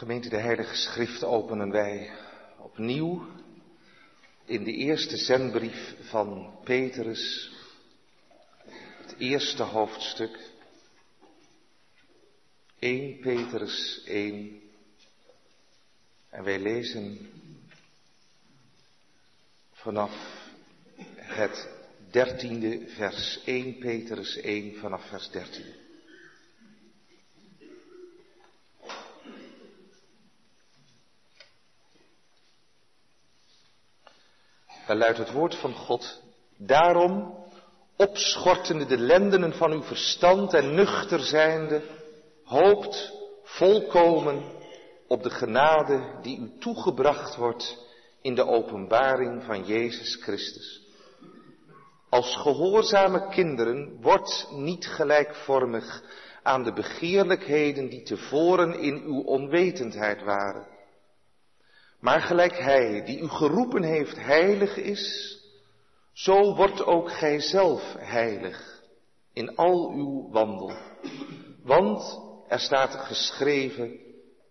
Gemeente de Heilige Schrift openen wij opnieuw in de eerste zendbrief van Petrus, het eerste hoofdstuk, 1 Petrus 1. En wij lezen vanaf het dertiende vers 1 Petrus 1 vanaf vers 13. Daar luidt het woord van God. Daarom, opschortende de lendenen van uw verstand en nuchter zijnde, hoopt volkomen op de genade die u toegebracht wordt in de openbaring van Jezus Christus. Als gehoorzame kinderen wordt niet gelijkvormig aan de begeerlijkheden die tevoren in uw onwetendheid waren. Maar gelijk Hij die u geroepen heeft heilig is, zo wordt ook Gij zelf heilig in al uw wandel. Want er staat geschreven,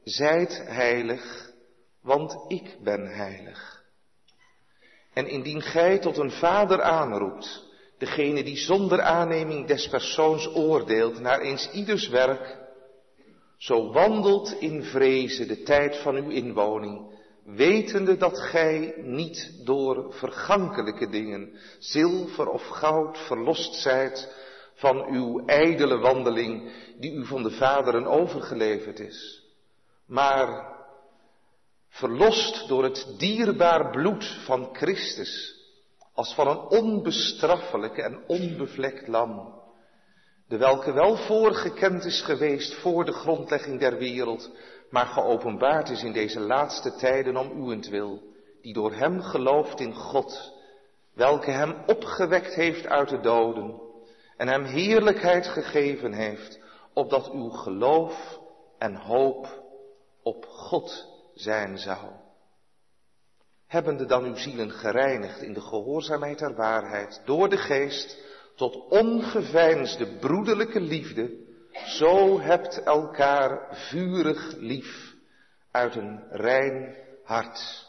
zijt heilig, want ik ben heilig. En indien gij tot een vader aanroept, degene die zonder aanneming des persoons oordeelt naar eens ieders werk, zo wandelt in vreze de tijd van uw inwoning, wetende dat gij niet door vergankelijke dingen, zilver of goud, verlost zijt van uw ijdele wandeling die u van de vaderen overgeleverd is, maar verlost door het dierbaar bloed van Christus, als van een onbestraffelijk en onbevlekt lam, de welke wel voorgekend is geweest voor de grondlegging der wereld, maar geopenbaard is in deze laatste tijden om uwentwil, die door hem gelooft in God, welke hem opgewekt heeft uit de doden en hem heerlijkheid gegeven heeft, opdat uw geloof en hoop op God zijn zou. Hebbende dan uw zielen gereinigd in de gehoorzaamheid der waarheid, door de geest, tot ongeveinsde broederlijke liefde, zo hebt elkaar vurig lief uit een rein hart.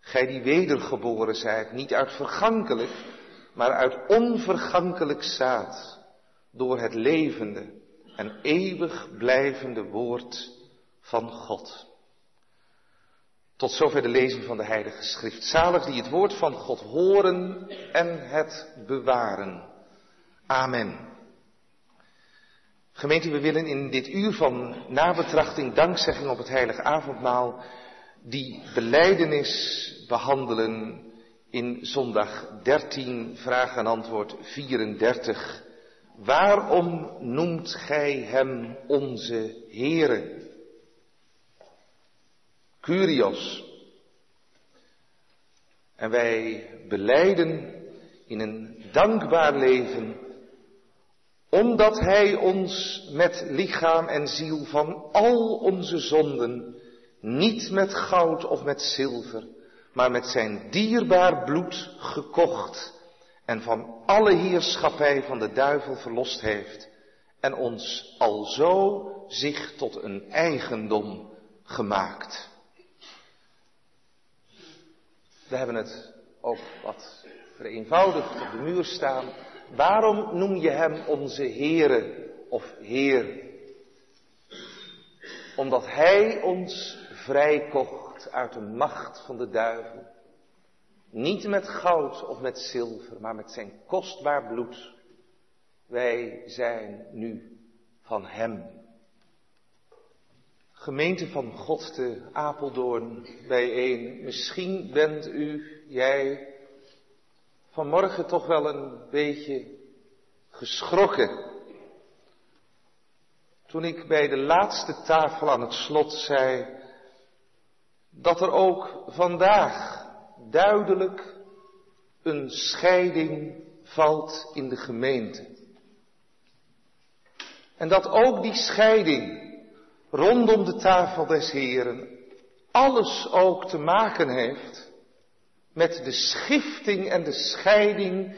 Gij die wedergeboren zijt, niet uit vergankelijk, maar uit onvergankelijk zaad, door het levende en eeuwig blijvende woord van God. Tot zover de lezing van de Heilige Schrift. Zalig die het woord van God horen en het bewaren. Amen. Gemeente, we willen in dit uur van nabetrachting, dankzegging op het heilige avondmaal, die beleidenis behandelen in zondag 13, vraag en antwoord 34. Waarom noemt gij hem onze Heere? Curios. En wij beleiden in een dankbaar leven omdat Hij ons met lichaam en ziel van al onze zonden, niet met goud of met zilver, maar met zijn dierbaar bloed gekocht en van alle heerschappij van de duivel verlost heeft en ons alzo zich tot een eigendom gemaakt. We hebben het ook wat vereenvoudigd op de muur staan. Waarom noem je hem onze Heere of Heer? Omdat hij ons vrijkocht uit de macht van de duivel. Niet met goud of met zilver, maar met zijn kostbaar bloed. Wij zijn nu van hem. Gemeente van God te Apeldoorn bijeen. Misschien bent u, jij, vanmorgen toch wel een beetje geschrokken. Toen ik bij de laatste tafel aan het slot zei dat er ook vandaag duidelijk een scheiding valt in de gemeente. En dat ook die scheiding rondom de tafel des Heren alles ook te maken heeft met de schifting en de scheiding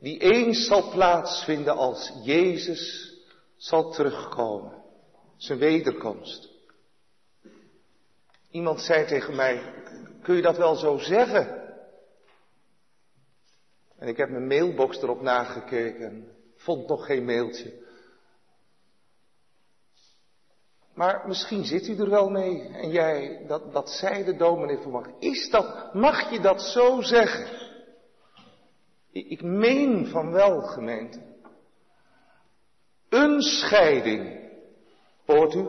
die eens zal plaatsvinden als Jezus zal terugkomen, zijn wederkomst. Iemand zei tegen mij, kun je dat wel zo zeggen? En ik heb mijn mailbox erop nagekeken. Vond nog geen mailtje. Maar misschien zit u er wel mee. En jij, dat, dat zei de dominee van Is dat, mag je dat zo zeggen? Ik, ik meen van wel, gemeente. Een scheiding. Hoort u?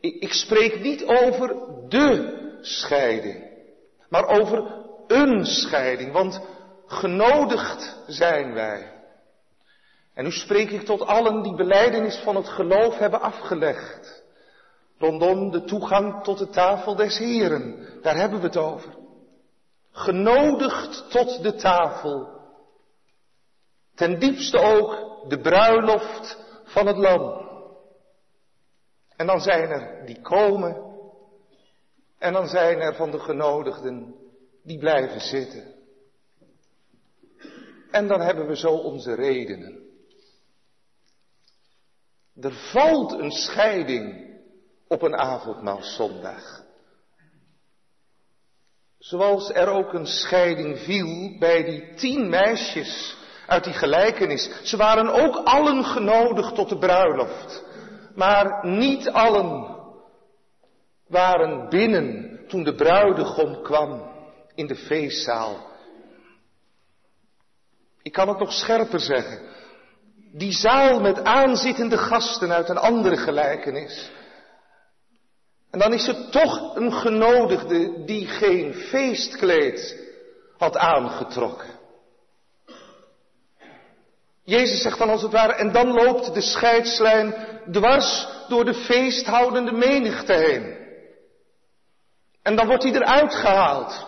Ik, ik spreek niet over de scheiding. Maar over een scheiding. Want genodigd zijn wij. En nu spreek ik tot allen die beleidenis van het geloof hebben afgelegd. Rondom de toegang tot de tafel des Heren. Daar hebben we het over. Genodigd tot de tafel. Ten diepste ook de bruiloft van het lam. En dan zijn er die komen. En dan zijn er van de genodigden die blijven zitten. En dan hebben we zo onze redenen. Er valt een scheiding op een avondmaalzondag. Zoals er ook een scheiding viel bij die tien meisjes uit die gelijkenis. Ze waren ook allen genodigd tot de bruiloft. Maar niet allen waren binnen toen de bruidegom kwam in de feestzaal. Ik kan het nog scherper zeggen. Die zaal met aanzittende gasten uit een andere gelijkenis. En dan is het toch een genodigde die geen feestkleed had aangetrokken. Jezus zegt dan als het ware, en dan loopt de scheidslijn dwars door de feesthoudende menigte heen. En dan wordt hij eruit gehaald.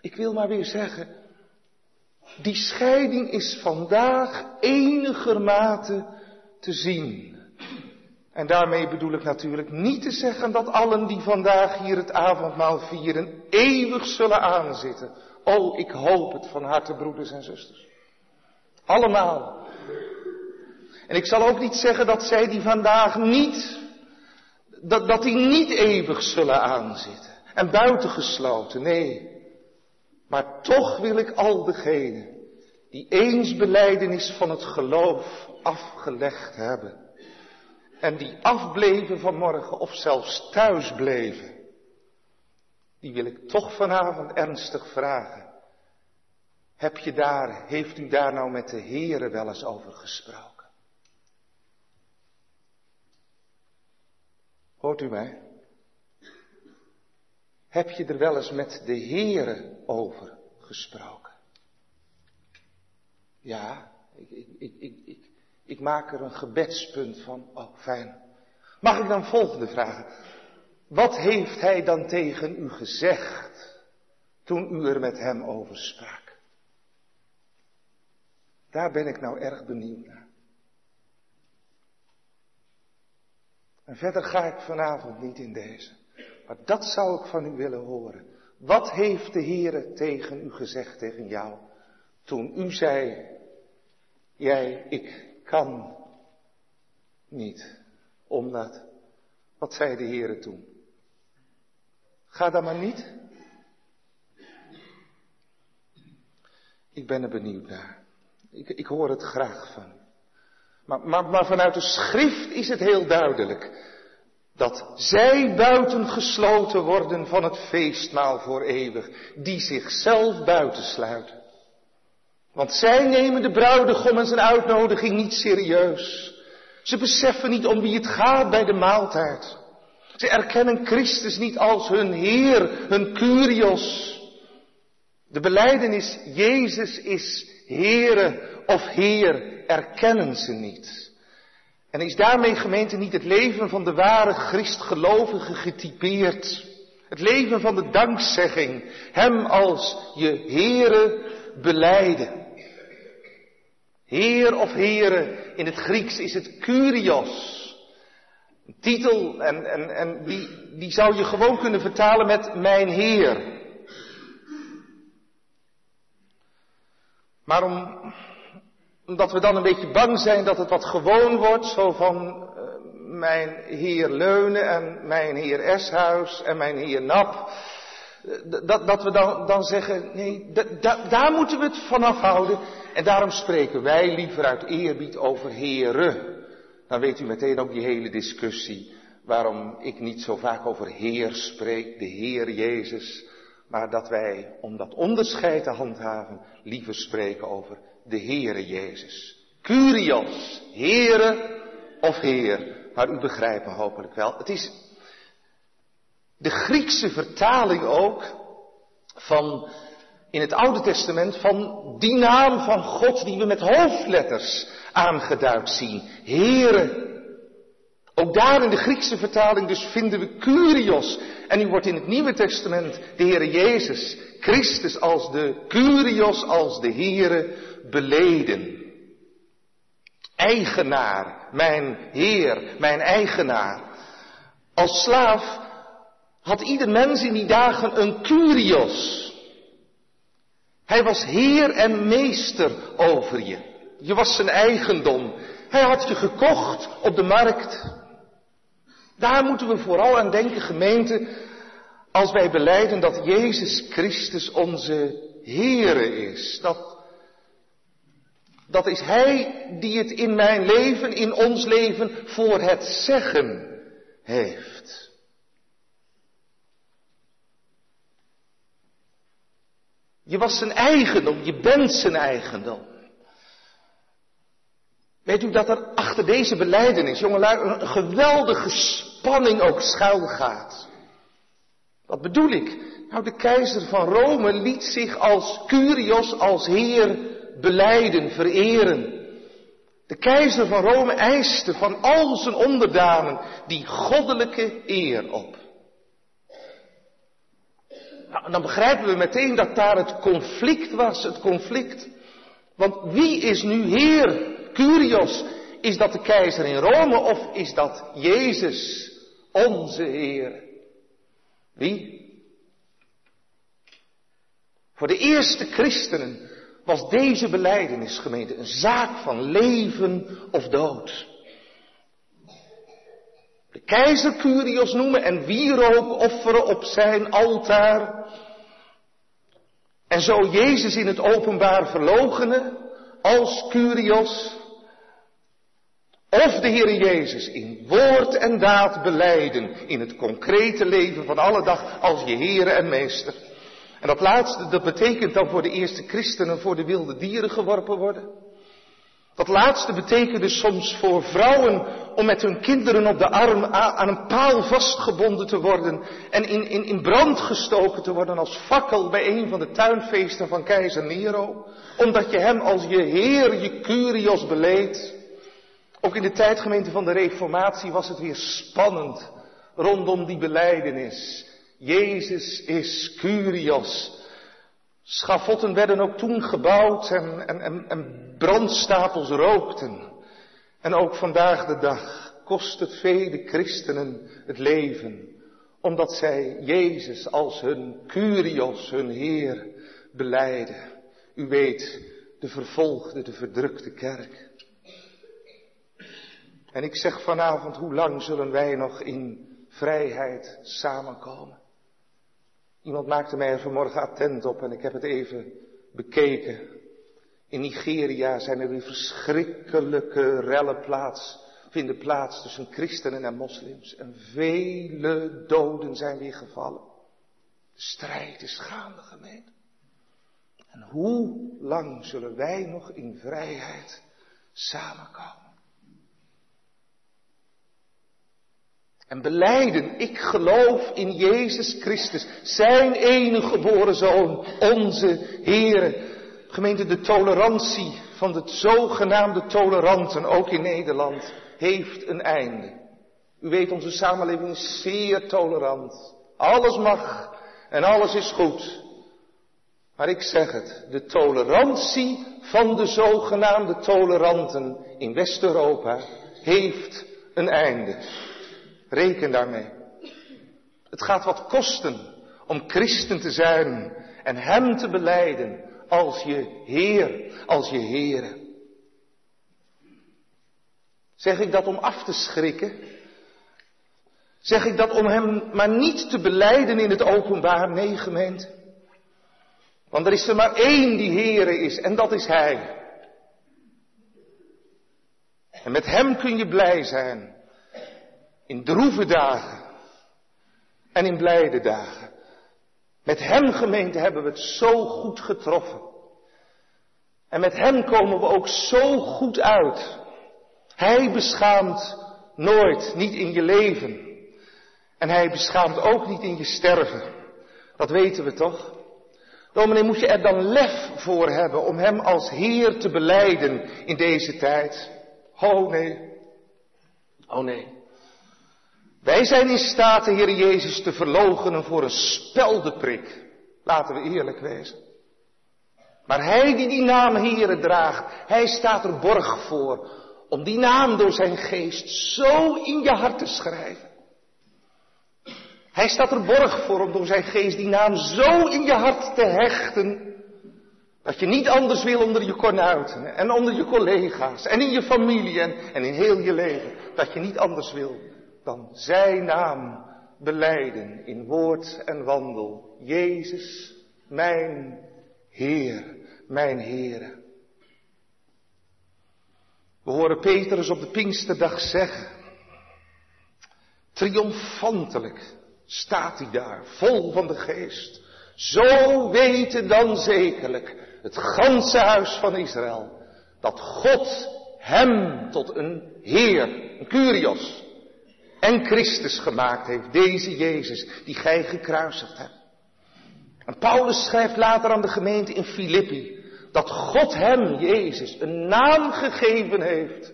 Ik wil maar weer zeggen, die scheiding is vandaag enigermate te zien. En daarmee bedoel ik natuurlijk niet te zeggen dat allen die vandaag hier het avondmaal vieren eeuwig zullen aanzitten. Oh, ik hoop het van harte, broeders en zusters. Allemaal. En ik zal ook niet zeggen dat zij die vandaag niet, dat, dat die niet eeuwig zullen aanzitten. En buitengesloten, nee. Maar toch wil ik al degenen die eens beleidenis van het geloof afgelegd hebben. En die afbleven vanmorgen of zelfs thuis bleven. Die wil ik toch vanavond ernstig vragen. Heb je daar, heeft u daar nou met de Heere wel eens over gesproken? Hoort u mij? Heb je er wel eens met de Heere over gesproken? Ja, ik, ik, ik, ik, ik maak er een gebedspunt van. Oh, fijn. Mag ik dan volgende vragen? Wat heeft hij dan tegen u gezegd toen u er met hem over sprak? Daar ben ik nou erg benieuwd naar. En verder ga ik vanavond niet in deze. Maar dat zou ik van u willen horen. Wat heeft de Heere tegen u gezegd, tegen jou, toen u zei, jij, ik kan niet, omdat, wat zei de Heere toen? Ga dan maar niet. Ik ben er benieuwd naar. Ik, ik hoor het graag van Maar, maar, maar vanuit de schrift is het heel duidelijk dat zij buitengesloten worden van het feestmaal voor eeuwig, die zichzelf buitensluiten. Want zij nemen de bruidegom en zijn uitnodiging niet serieus. Ze beseffen niet om wie het gaat bij de maaltijd. Ze erkennen Christus niet als hun Heer, hun Curios. De beleidenis Jezus is Heere of Heer erkennen ze niet. En is daarmee gemeente niet het leven van de ware Christgelovige getypeerd? Het leven van de dankzegging, Hem als je Heere beleiden. Heer of Heere, in het Grieks is het Kurios. Een titel, en, en, en die, die zou je gewoon kunnen vertalen met Mijn Heer. Maar om, omdat we dan een beetje bang zijn dat het wat gewoon wordt, zo van, uh, mijn heer Leunen en mijn heer Eshuis en mijn heer Nap. Dat, dat we dan, dan zeggen, nee, daar moeten we het vanaf houden. En daarom spreken wij liever uit eerbied over heren. Dan weet u meteen ook die hele discussie waarom ik niet zo vaak over Heer spreek, de Heer Jezus, maar dat wij, om dat onderscheid te handhaven, liever spreken over de Heere Jezus. Curios, Heere of Heer. Maar u begrijpt me hopelijk wel. Het is de Griekse vertaling ook van in het Oude Testament van die naam van God die we met hoofdletters aangeduid zien. Heere. Ook daar in de Griekse vertaling dus vinden we Curios. En nu wordt in het Nieuwe Testament de Heere Jezus, Christus als de Curios, als de Heere beleden. Eigenaar, mijn Heer, mijn eigenaar. Als slaaf had ieder mens in die dagen een Curios. Hij was heer en meester over je. Je was zijn eigendom. Hij had je gekocht op de markt. Daar moeten we vooral aan denken, gemeente, als wij beleiden dat Jezus Christus onze Heere is. Dat, dat is Hij die het in mijn leven, in ons leven, voor het zeggen heeft. Je was zijn eigendom, je bent zijn eigendom. Weet u dat er achter deze beleidenis, jongelui, een geweldige spanning ook schuil gaat? Wat bedoel ik? Nou, de keizer van Rome liet zich als Curios, als heer beleiden, vereren. De keizer van Rome eiste van al zijn onderdanen die goddelijke eer op. Nou, dan begrijpen we meteen dat daar het conflict was, het conflict. Want wie is nu Heer? Curios, is dat de keizer in Rome of is dat Jezus, onze Heer? Wie? Voor de eerste christenen was deze beleidenisgemeente een zaak van leven of dood. De keizer Curios noemen en wierook offeren op zijn altaar. En zo Jezus in het openbaar verlogenen als Curios. Of de Heer Jezus in woord en daad beleiden in het concrete leven van alle dag als je Heer en Meester. En dat laatste, dat betekent dan voor de eerste christenen voor de wilde dieren geworpen worden. Dat laatste betekende soms voor vrouwen om met hun kinderen op de arm aan een paal vastgebonden te worden en in, in, in brand gestoken te worden als fakkel bij een van de tuinfeesten van keizer Nero. Omdat je hem als je Heer, je Curios beleed. Ook in de tijdgemeente van de Reformatie was het weer spannend rondom die beleidenis. Jezus is Curios. Schavotten werden ook toen gebouwd en, en, en brandstapels rookten. En ook vandaag de dag kost het vele christenen het leven, omdat zij Jezus als hun Curios, hun Heer, beleiden. U weet, de vervolgde, de verdrukte kerk. En ik zeg vanavond, hoe lang zullen wij nog in vrijheid samenkomen? Iemand maakte mij er vanmorgen attent op en ik heb het even bekeken. In Nigeria zijn er weer verschrikkelijke rellen plaats, vinden plaats tussen christenen en moslims. En vele doden zijn weer gevallen. De strijd is gaande gemeente. En hoe lang zullen wij nog in vrijheid samenkomen? En beleiden, ik geloof in Jezus Christus, zijn enige geboren zoon, onze Heere. Gemeente, de tolerantie van de zogenaamde toleranten, ook in Nederland, heeft een einde. U weet, onze samenleving is zeer tolerant. Alles mag en alles is goed. Maar ik zeg het, de tolerantie van de zogenaamde toleranten in West-Europa heeft een einde. Reken daarmee. Het gaat wat kosten om christen te zijn en Hem te beleiden als je Heer, als je Heere. Zeg ik dat om af te schrikken? Zeg ik dat om hem maar niet te beleiden in het openbaar? Nee, gemeente. Want er is er maar één die Heere is en dat is Hij. En met Hem kun je blij zijn. In droeve dagen. En in blijde dagen. Met Hem gemeente hebben we het zo goed getroffen. En met Hem komen we ook zo goed uit. Hij beschaamt nooit, niet in je leven. En Hij beschaamt ook niet in je sterven. Dat weten we toch? Dominee, moet je er dan lef voor hebben om Hem als Heer te beleiden in deze tijd? Oh nee. Oh nee. Wij zijn in staat de Heer Jezus te verloochenen voor een speldeprik. Laten we eerlijk wezen. Maar Hij die die naam Heere draagt, Hij staat er borg voor om die naam door zijn geest zo in je hart te schrijven. Hij staat er borg voor om door zijn geest die naam zo in je hart te hechten, dat je niet anders wil onder je kornuiten en onder je collega's en in je familie en in heel je leven, dat je niet anders wil dan zijn naam beleiden in woord en wandel. Jezus, mijn Heer, mijn Heere. We horen Petrus op de Pinksterdag zeggen, triomfantelijk staat hij daar, vol van de geest. Zo weten dan zekerlijk het ganse huis van Israël, dat God hem tot een Heer, een Curios, en Christus gemaakt heeft, deze Jezus, die gij gekruisigd hebt. En Paulus schrijft later aan de gemeente in Filippi, dat God hem, Jezus, een naam gegeven heeft,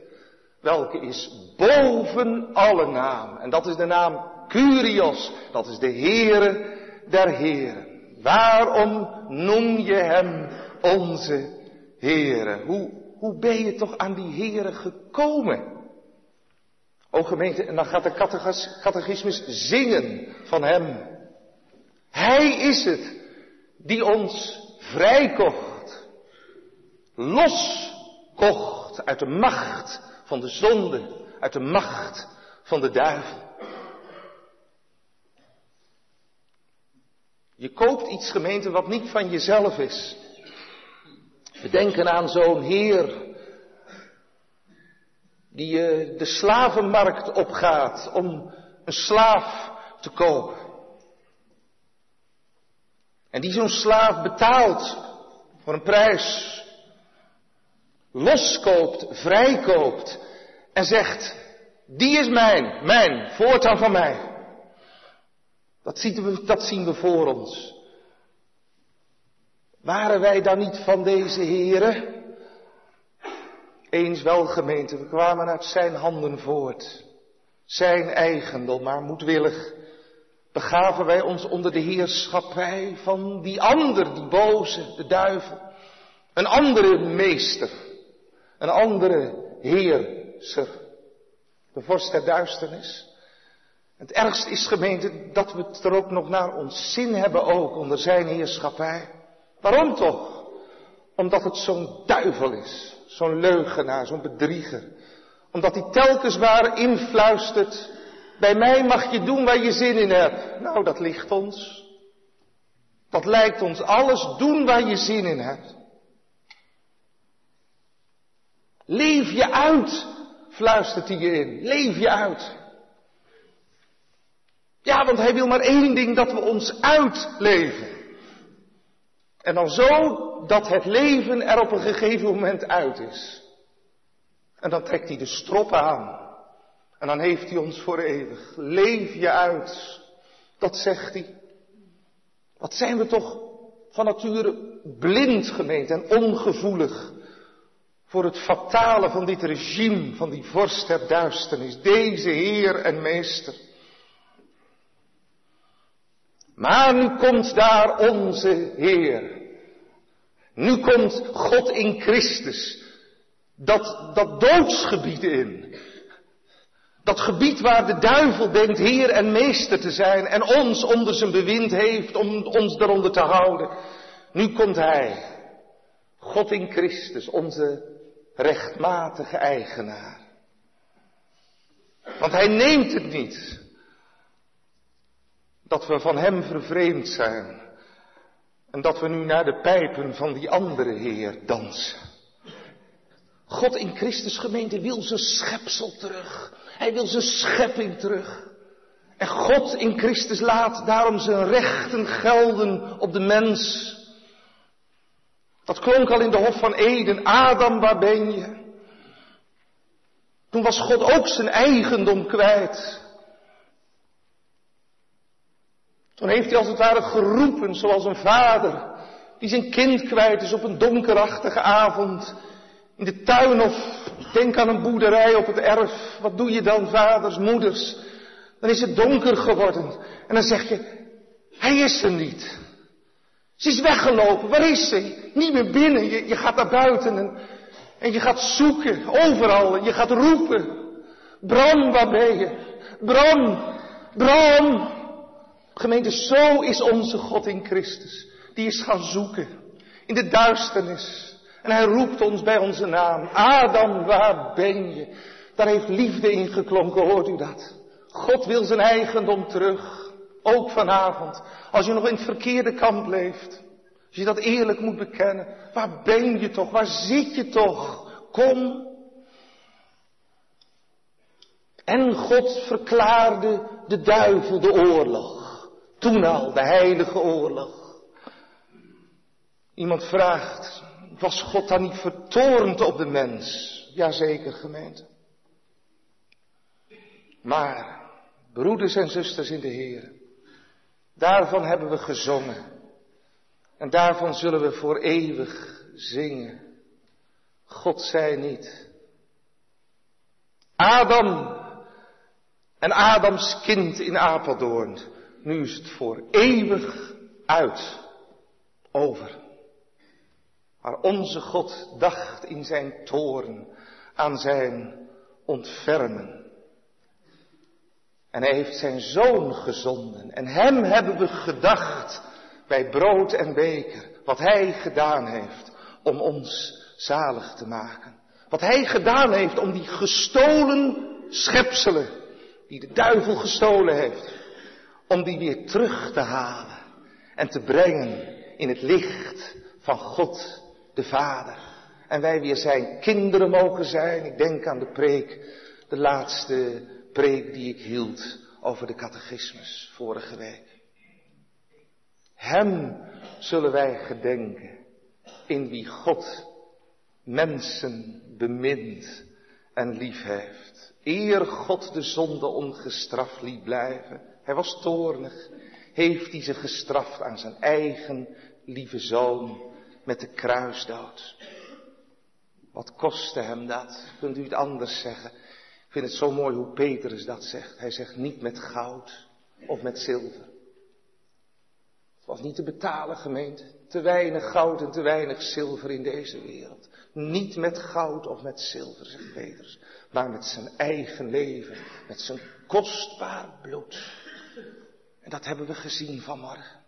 welke is boven alle naam. En dat is de naam Curios, dat is de Heere der Heren. Waarom noem je hem onze Heere? Hoe, hoe ben je toch aan die Heere gekomen? O gemeente, en dan gaat de catechismus zingen van hem. Hij is het die ons vrijkocht, loskocht uit de macht van de zonde, uit de macht van de duivel. Je koopt iets gemeente wat niet van jezelf is. We denken aan zo'n heer die je de slavenmarkt opgaat om een slaaf te kopen. En die zo'n slaaf betaalt voor een prijs. Loskoopt, vrijkoopt en zegt, die is mijn, mijn, voortaan van mij. Dat zien, we, dat zien we voor ons. Waren wij dan niet van deze heren? Eens wel gemeente, we kwamen uit zijn handen voort. Zijn eigendom, maar moedwillig begaven wij ons onder de heerschappij van die ander, die boze, de duivel. Een andere meester, een andere heerser, de vorst der duisternis. Het ergste is gemeente dat we het er ook nog naar ons zin hebben ook onder zijn heerschappij. Waarom toch? Omdat het zo'n duivel is, zo'n leugenaar, zo'n bedrieger. Omdat hij telkens waar influistert, bij mij mag je doen waar je zin in hebt. Nou, dat ligt ons. Dat lijkt ons alles doen waar je zin in hebt. Leef je uit, fluistert hij je in. Leef je uit. Ja, want hij wil maar één ding, dat we ons uitleven. En dan zo dat het leven er op een gegeven moment uit is. En dan trekt hij de strop aan. En dan heeft hij ons voor eeuwig. Leef je uit. Dat zegt hij. Wat zijn we toch van nature blind gemeend en ongevoelig voor het fatale van dit regime, van die vorst der duisternis, deze Heer en Meester. Maar nu komt daar onze Heer. Nu komt God in Christus. Dat, dat doodsgebied in. Dat gebied waar de duivel denkt Heer en Meester te zijn en ons onder zijn bewind heeft om ons daaronder te houden. Nu komt Hij. God in Christus, onze rechtmatige eigenaar. Want Hij neemt het niet Dat we van Hem vervreemd zijn. En dat we nu naar de pijpen van die andere Heer dansen. God in Christus gemeente wil zijn schepsel terug. Hij wil zijn schepping terug. En God in Christus laat daarom zijn rechten gelden op de mens. Dat klonk al in de Hof van Eden. Adam, waar ben je? Toen was God ook zijn eigendom kwijt. Toen heeft hij als het ware geroepen, zoals een vader die zijn kind kwijt is op een donkerachtige avond in de tuin of denk aan een boerderij op het erf. Wat doe je dan, vaders, moeders? Dan is het donker geworden. En dan zeg je, hij is er niet. Ze is weggelopen. Waar is ze? Niet meer binnen. Je, je gaat naar buiten en, en je gaat zoeken. Overal. En je gaat roepen. Bram, waar ben je? Bram, Bram. Gemeente, zo is onze God in Christus. Die is gaan zoeken. In de duisternis. En hij roept ons bij onze naam. Adam, waar ben je? Daar heeft liefde in geklonken, hoort u dat? God wil zijn eigendom terug. Ook vanavond. Als je nog in het verkeerde kamp leeft. Als je dat eerlijk moet bekennen. Waar ben je toch? Waar zit je toch? Kom. En God verklaarde de duivel de oorlog. Toen al, de heilige oorlog. Iemand vraagt, was God dan niet vertorend op de mens? Jazeker, gemeente. Maar, broeders en zusters in de Heer, daarvan hebben we gezongen. En daarvan zullen we voor eeuwig zingen. God zei niet. Adam en Adams kind in Apeldoorn. Nu is het voor eeuwig uit. Over. Maar onze God dacht in zijn toren aan zijn ontfermen. En hij heeft zijn zoon gezonden. En hem hebben we gedacht bij brood en beker. Wat hij gedaan heeft om ons zalig te maken. Wat hij gedaan heeft om die gestolen schepselen, die de duivel gestolen heeft, om die weer terug te halen en te brengen in het licht van God de Vader. En wij weer zijn kinderen mogen zijn. Ik denk aan de preek, de laatste preek die ik hield over de catechismus vorige week. Hem zullen wij gedenken in wie God mensen bemint en lief heeft. Eer God de zonde ongestraft liet blijven. Hij was toornig. Heeft hij ze gestraft aan zijn eigen lieve zoon met de kruisdood. Wat kostte hem dat? Kunt u het anders zeggen? Ik vind het zo mooi hoe Petrus dat zegt. Hij zegt niet met goud of met zilver. Het was niet te betalen, gemeente. Te weinig goud en te weinig zilver in deze wereld. Niet met goud of met zilver, zegt Petrus. Maar met zijn eigen leven. Met zijn kostbaar bloed. En dat hebben we gezien vanmorgen.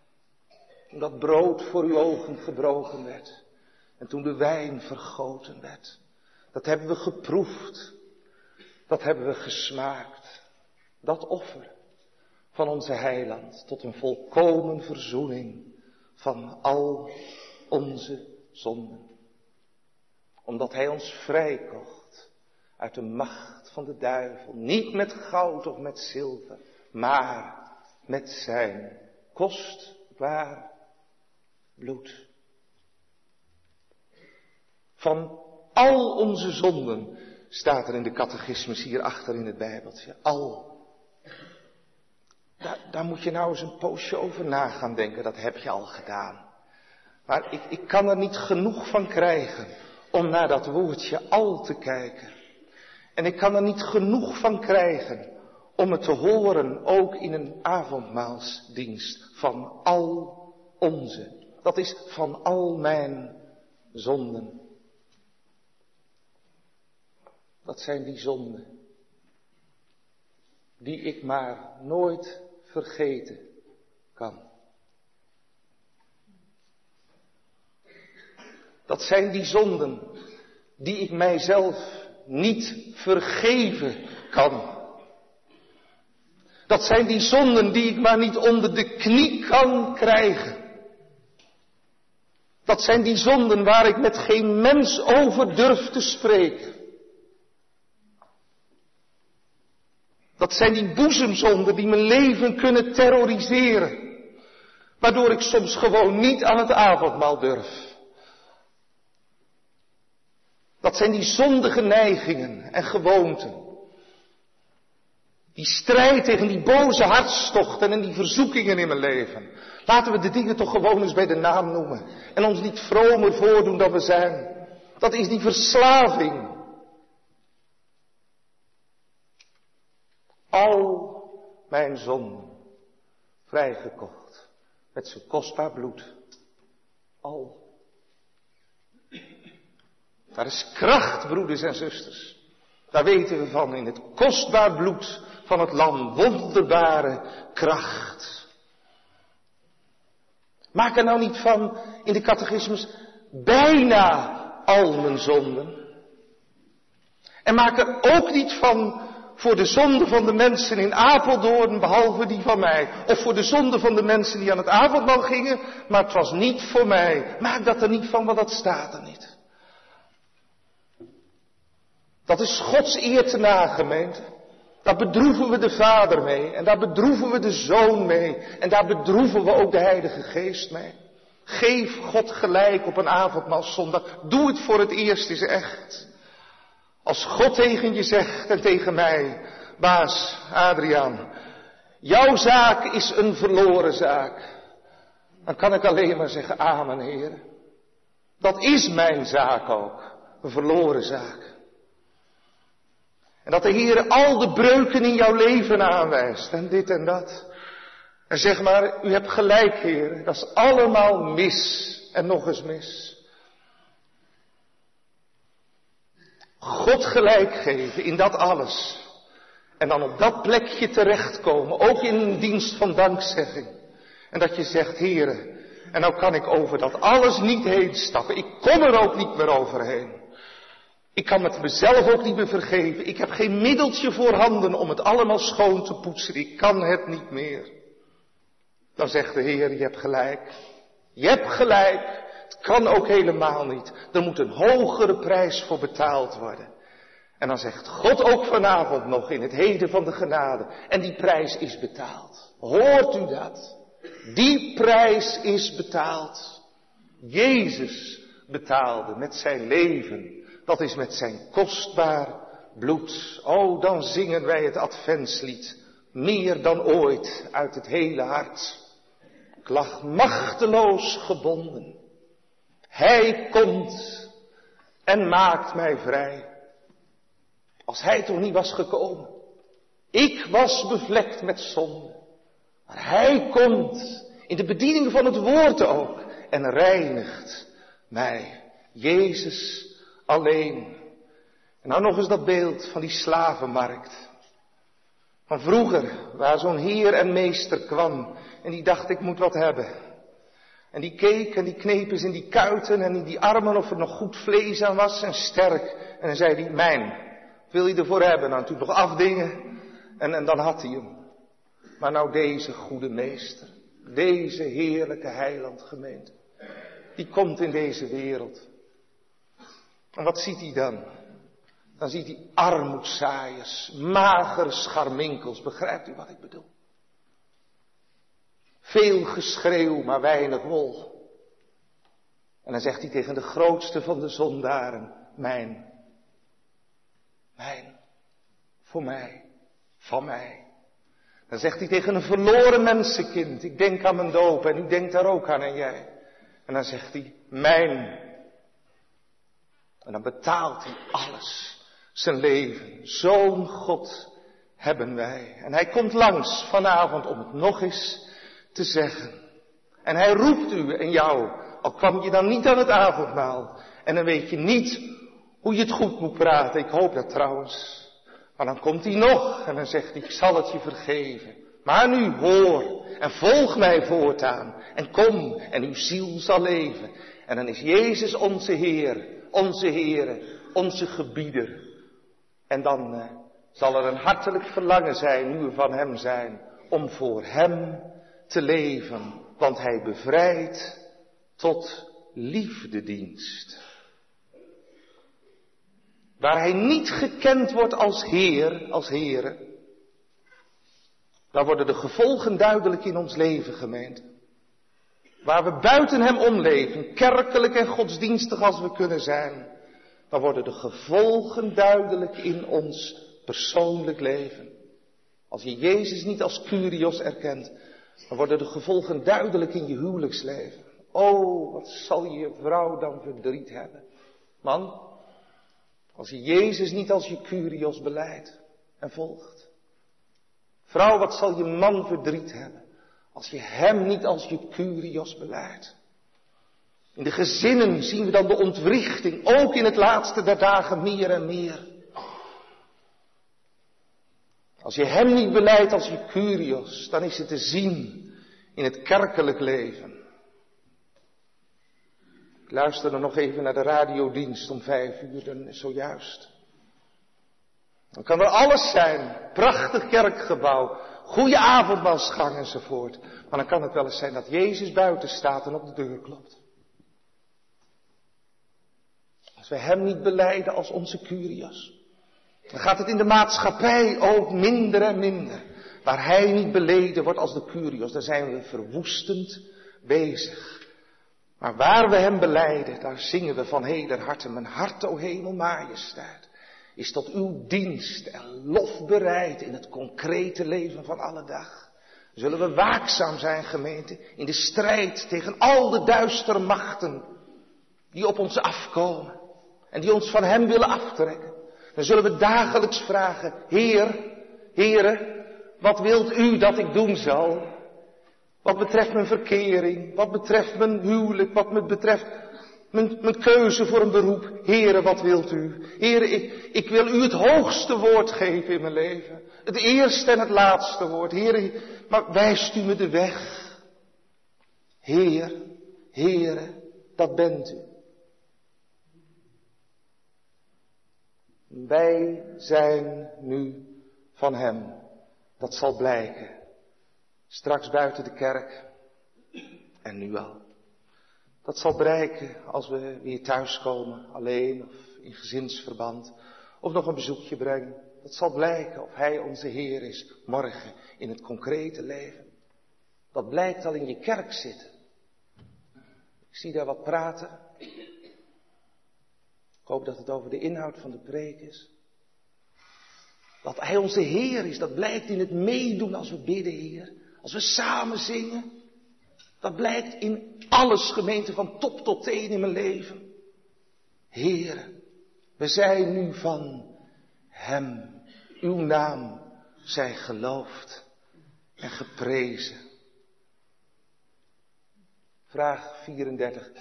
Toen dat brood voor uw ogen gebroken werd. En toen de wijn vergoten werd. Dat hebben we geproefd. Dat hebben we gesmaakt. Dat offer van onze heiland tot een volkomen verzoening van al onze zonden. Omdat hij ons vrijkocht uit de macht van de duivel. Niet met goud of met zilver, maar met zijn kostbaar bloed. Van al onze zonden staat er in de catechismus hierachter in het Bijbeltje. Al. Daar, daar, moet je nou eens een poosje over na gaan denken, dat heb je al gedaan. Maar ik, ik kan er niet genoeg van krijgen om naar dat woordje al te kijken. En ik kan er niet genoeg van krijgen om het te horen ook in een avondmaalsdienst van al onze. Dat is van al mijn zonden. Dat zijn die zonden die ik maar nooit vergeten kan. Dat zijn die zonden die ik mijzelf niet vergeven kan. Dat zijn die zonden die ik maar niet onder de knie kan krijgen. Dat zijn die zonden waar ik met geen mens over durf te spreken. Dat zijn die boezemzonden die mijn leven kunnen terroriseren. Waardoor ik soms gewoon niet aan het avondmaal durf. Dat zijn die zondige neigingen en gewoonten. Die strijd tegen die boze hartstochten en die verzoekingen in mijn leven. Laten we de dingen toch gewoon eens bij de naam noemen. En ons niet vromer voordoen dan we zijn. Dat is die verslaving. Al mijn zonden vrijgekocht. Met zijn kostbaar bloed. Al. Daar is kracht, broeders en zusters. Daar weten we van in het kostbaar bloed van het lam. Wonderbare kracht. Maak er nou niet van in de catechismus bijna al mijn zonden. En maak er ook niet van voor de zonde van de mensen in Apeldoorn, behalve die van mij. Of voor de zonde van de mensen die aan het avondmaal gingen, maar het was niet voor mij. Maak dat er niet van, want dat staat er niet. Dat is Gods eer te na. Daar bedroeven we de Vader mee. En daar bedroeven we de Zoon mee. En daar bedroeven we ook de Heilige Geest mee. Geef God gelijk op een avondmaalszondag. Doe het voor het eerst eens echt. Als God tegen je zegt en tegen mij, baas Adriaan, jouw zaak is een verloren zaak. Dan kan ik alleen maar zeggen, amen Heer. Dat is mijn zaak ook, een verloren zaak. En dat de Heer al de breuken in jouw leven aanwijst. En dit en dat. En zeg maar, u hebt gelijk Heer. Dat is allemaal mis. En nog eens mis. God gelijk geven in dat alles. En dan op dat plekje terechtkomen. Ook in een dienst van dankzegging. En dat je zegt, Heer. En nou kan ik over dat alles niet heen stappen. Ik kom er ook niet meer overheen. Ik kan het mezelf ook niet meer vergeven. Ik heb geen middeltje voorhanden om het allemaal schoon te poetsen. Ik kan het niet meer. Dan zegt de Heer, je hebt gelijk. Je hebt gelijk. Het kan ook helemaal niet. Er moet een hogere prijs voor betaald worden. En dan zegt God ook vanavond nog in het heden van de genade. En die prijs is betaald. Hoort u dat? Die prijs is betaald. Jezus betaalde met zijn leven dat is met zijn kostbaar bloed. Oh, dan zingen wij het adventslied. Meer dan ooit uit het hele hart. Ik lag machteloos gebonden. Hij komt en maakt mij vrij. Als hij toch niet was gekomen. Ik was bevlekt met zonde. Maar hij komt in de bediening van het woord ook en reinigt mij. Jezus alleen. En nou nog eens dat beeld van die slavenmarkt. Van vroeger, waar zo'n heer en meester kwam en die dacht ik moet wat hebben. En die keek en die kneep eens in die kuiten en in die armen of er nog goed vlees aan was en sterk. En dan zei hij, mijn, wil je ervoor hebben? Nou, toen nog afdingen en, en dan had hij hem. Maar nou deze goede meester, deze heerlijke heilandgemeente, die komt in deze wereld. En wat ziet hij dan? Dan ziet hij armoedzaaiers, magere scharminkels. Begrijpt u wat ik bedoel? Veel geschreeuw, maar weinig wol. En dan zegt hij tegen de grootste van de zondaren, mijn, mijn, voor mij, van mij. Dan zegt hij tegen een verloren mensenkind, ik denk aan mijn doop en u denkt daar ook aan en jij. En dan zegt hij, mijn, en dan betaalt hij alles. Zijn leven. Zo'n God hebben wij. En hij komt langs vanavond om het nog eens te zeggen. En hij roept u en jou. Al kwam je dan niet aan het avondmaal. En dan weet je niet hoe je het goed moet praten. Ik hoop dat trouwens. Maar dan komt hij nog en dan zegt hij, ik zal het je vergeven. Maar nu hoor en volg mij voortaan. En kom en uw ziel zal leven. En dan is Jezus onze Heer onze Heere, onze gebieder. En dan, uh, zal er een hartelijk verlangen zijn, nu we van Hem zijn, om voor Hem te leven, want Hij bevrijdt tot liefdedienst. Waar Hij niet gekend wordt als Heer, als Heere, daar worden de gevolgen duidelijk in ons leven, gemeente. Waar we buiten Hem omleven, kerkelijk en godsdienstig als we kunnen zijn, dan worden de gevolgen duidelijk in ons persoonlijk leven. Als je Jezus niet als Curios erkent, dan worden de gevolgen duidelijk in je huwelijksleven. Oh, wat zal je vrouw dan verdriet hebben. Man, als je Jezus niet als je Curios beleidt en volgt. Vrouw, wat zal je man verdriet hebben als je hem niet als je Curios beleidt. In de gezinnen zien we dan de ontwrichting, ook in het laatste der dagen meer en meer. Als je hem niet beleidt als je Curios, dan is het te zien in het kerkelijk leven. Ik luisterde nog even naar de radiodienst om vijf uur, zojuist. Dan kan er alles zijn. Prachtig kerkgebouw. Goede avondmaalsgang enzovoort. Maar dan kan het wel eens zijn dat Jezus buiten staat en op de deur klopt. Als we Hem niet beleiden als onze Curios. Dan gaat het in de maatschappij ook minder en minder. Waar Hij niet beleden wordt als de Curios, daar zijn we verwoestend bezig. Maar waar we Hem beleiden, daar zingen we van heler harte. Mijn hart, o hemel, majesteit is tot uw dienst en lof bereid in het concrete leven van alle dag. Zullen we waakzaam zijn, gemeente, in de strijd tegen al de duistere machten die op ons afkomen en die ons van Hem willen aftrekken. Dan zullen we dagelijks vragen, Heer, Heere, wat wilt U dat ik doen zal? Wat betreft mijn verkering, wat betreft mijn huwelijk, wat me betreft mijn, mijn keuze voor een beroep. Here, wat wilt u? Here, ik, ik wil u het hoogste woord geven in mijn leven. Het eerste en het laatste woord. Here, maar wijst u me de weg. Heer, Heere, dat bent u. Wij zijn nu van Hem. Dat zal blijken. Straks buiten de kerk. En nu al. Dat zal bereiken als we weer thuiskomen, alleen of in gezinsverband, of nog een bezoekje brengen. Dat zal blijken of Hij onze Heer is morgen in het concrete leven. Dat blijkt al in je kerk zitten. Ik zie daar wat praten. Ik hoop dat het over de inhoud van de preek is. Dat Hij onze Heer is, dat blijkt in het meedoen als we bidden, Heer. Als we samen zingen. Dat blijkt in alles gemeente van top tot teen in mijn leven. Heer, we zijn nu van Hem. Uw naam zij geloofd en geprezen. Vraag 34.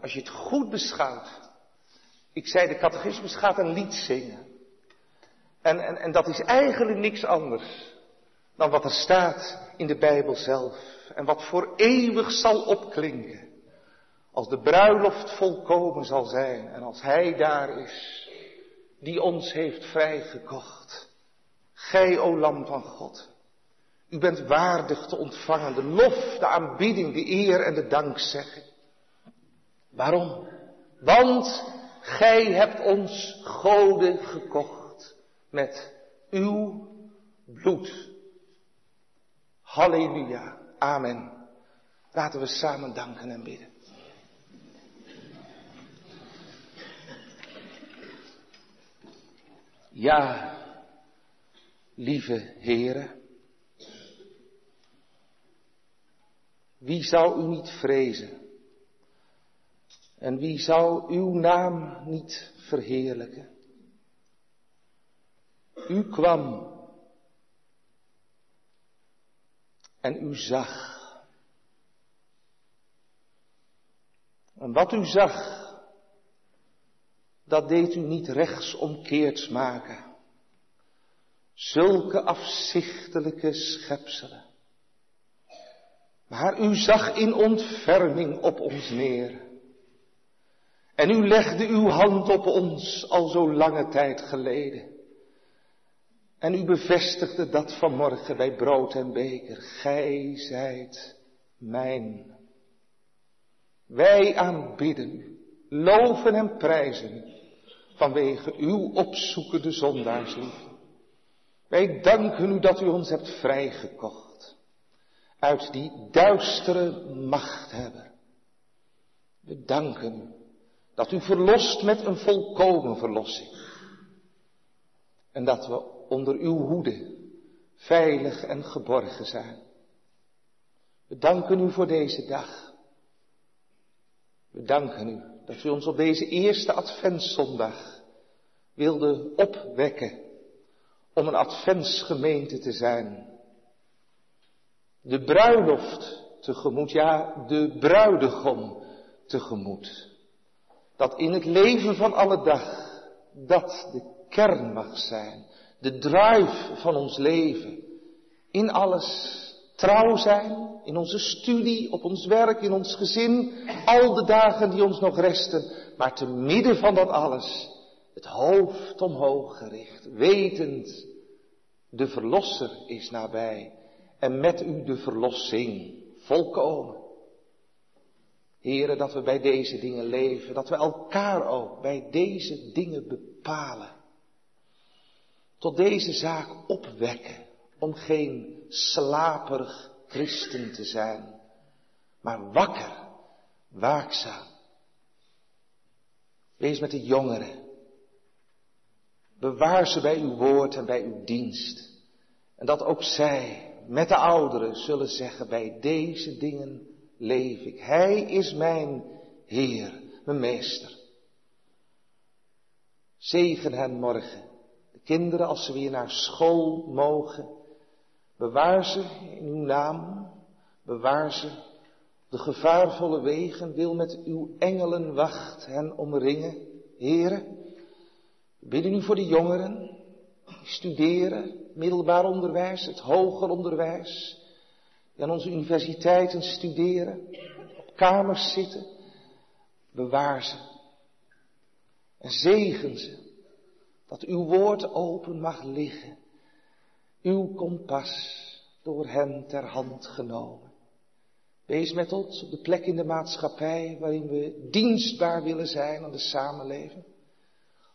Als je het goed beschouwt. Ik zei, de catechismus gaat een lied zingen. En, en, en dat is eigenlijk niks anders dan wat er staat in de Bijbel zelf. En wat voor eeuwig zal opklinken. Als de bruiloft volkomen zal zijn en als Hij daar is, die ons heeft vrijgekocht. Gij, o Lam van God, u bent waardig te ontvangen de lof, de aanbidding, de eer en de dankzegging. Waarom? Want Gij hebt ons goden gekocht met uw bloed. Halleluja. Amen. Laten we samen danken en bidden. Ja, lieve Heere, wie zou u niet vrezen? En wie zou uw naam niet verheerlijken? U kwam en u zag. En wat u zag, dat deed u niet rechtsomkeerds maken. Zulke afzichtelijke schepselen. Maar u zag in ontferming op ons neer. En u legde uw hand op ons al zo lange tijd geleden. En u bevestigde dat vanmorgen bij brood en beker. Gij zijt mijn. Wij aanbidden loven en prijzen vanwege uw opzoekende zondaarsliefde. Wij danken u dat u ons hebt vrijgekocht uit die duistere machthebber. We danken u dat u verlost met een volkomen verlossing. En dat we onder uw hoede veilig en geborgen zijn. We danken u voor deze dag. We danken u dat u ons op deze eerste adventszondag wilde opwekken om een adventsgemeente te zijn. De bruiloft tegemoet, ja, de bruidegom tegemoet. Dat in het leven van alle dag dat de kern mag zijn, de drive van ons leven. In alles trouw zijn, in onze studie, op ons werk, in ons gezin, al de dagen die ons nog resten, maar te midden van dat alles het hoofd omhoog gericht, wetend, de Verlosser is nabij en met u de verlossing volkomen. Heren, dat we bij deze dingen leven, dat we elkaar ook bij deze dingen bepalen. Tot deze zaak opwekken, om geen slaperig christen te zijn, maar wakker, waakzaam. Wees met de jongeren. Bewaar ze bij uw woord en bij uw dienst. En dat ook zij met de ouderen zullen zeggen, bij deze dingen leef ik. Hij is mijn Heer, mijn Meester. Zegen hen morgen. De kinderen als ze weer naar school mogen. Bewaar ze in uw naam. Bewaar ze de gevaarvolle wegen. Wil met uw engelen wacht hen omringen. Heren, we bidden u voor de jongeren. Die studeren, middelbaar onderwijs, het hoger onderwijs die aan onze universiteiten studeren, op kamers zitten, bewaar ze en zegen ze, dat uw woord open mag liggen, uw kompas door hen ter hand genomen. Wees met ons op de plek in de maatschappij waarin we dienstbaar willen zijn aan de samenleving.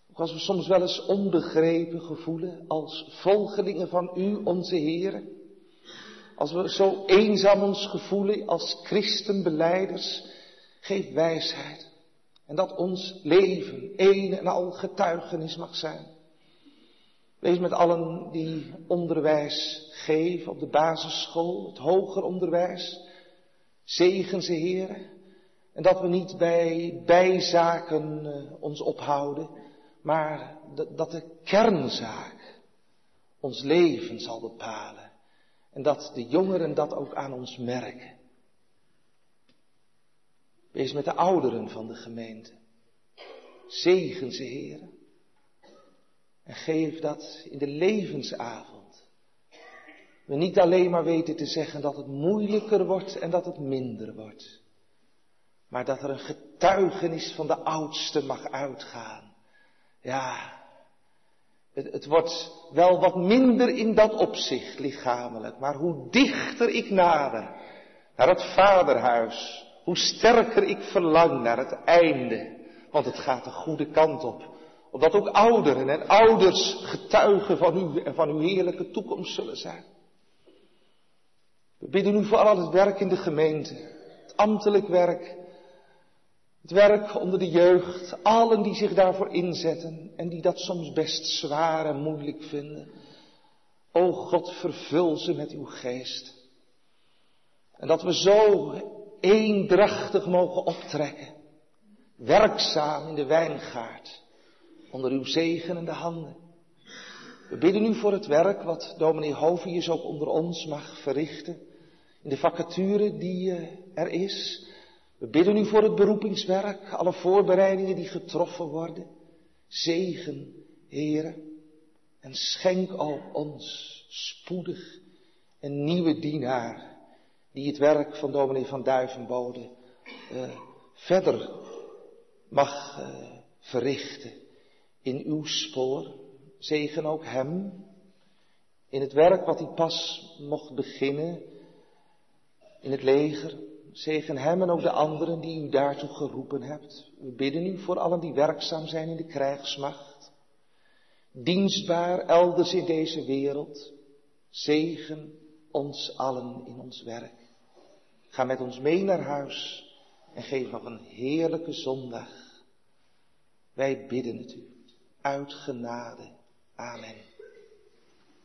Ook als we soms wel eens onbegrepen gevoelen als volgelingen van u, onze Heren. Als we zo eenzaam ons gevoelen als christenbeleiders, geef wijsheid. En dat ons leven een en al getuigenis mag zijn. Wees met allen die onderwijs geven op de basisschool, het hoger onderwijs. Zegen ze, heren. En dat we niet bij bijzaken uh, ons ophouden, maar dat de kernzaak ons leven zal bepalen. En dat de jongeren dat ook aan ons merken. Wees met de ouderen van de gemeente. Zegen ze, heren. En geef dat in de levensavond. We niet alleen maar weten te zeggen dat het moeilijker wordt en dat het minder wordt. Maar dat er een getuigenis van de oudste mag uitgaan. Ja, het, het, wordt wel wat minder in dat opzicht lichamelijk, maar hoe dichter ik nader naar het vaderhuis, hoe sterker ik verlang naar het einde, want het gaat de goede kant op. Omdat ook ouderen en ouders getuigen van u en van uw heerlijke toekomst zullen zijn. We bidden u voor al het werk in de gemeente, het ambtelijk werk, het werk onder de jeugd, allen die zich daarvoor inzetten en die dat soms best zwaar en moeilijk vinden. O God, vervul ze met uw geest. En dat we zo eendrachtig mogen optrekken, werkzaam in de wijngaard, onder uw zegenende handen. We bidden u voor het werk wat dominee Hovius ook onder ons mag verrichten, in de vacature die eh, er is, we bidden u voor het beroepingswerk, alle voorbereidingen die getroffen worden. Zegen, Heere, en schenk ook ons spoedig een nieuwe dienaar, die het werk van dominee van Duivenbode uh, verder mag uh, verrichten in uw spoor. Zegen ook hem in het werk wat hij pas mocht beginnen, in het leger. Zegen hem en ook de anderen die u daartoe geroepen hebt. We bidden u voor allen die werkzaam zijn in de krijgsmacht. Dienstbaar elders in deze wereld. Zegen ons allen in ons werk. Ga met ons mee naar huis en geef nog een heerlijke zondag. Wij bidden het u. Uit genade. Amen.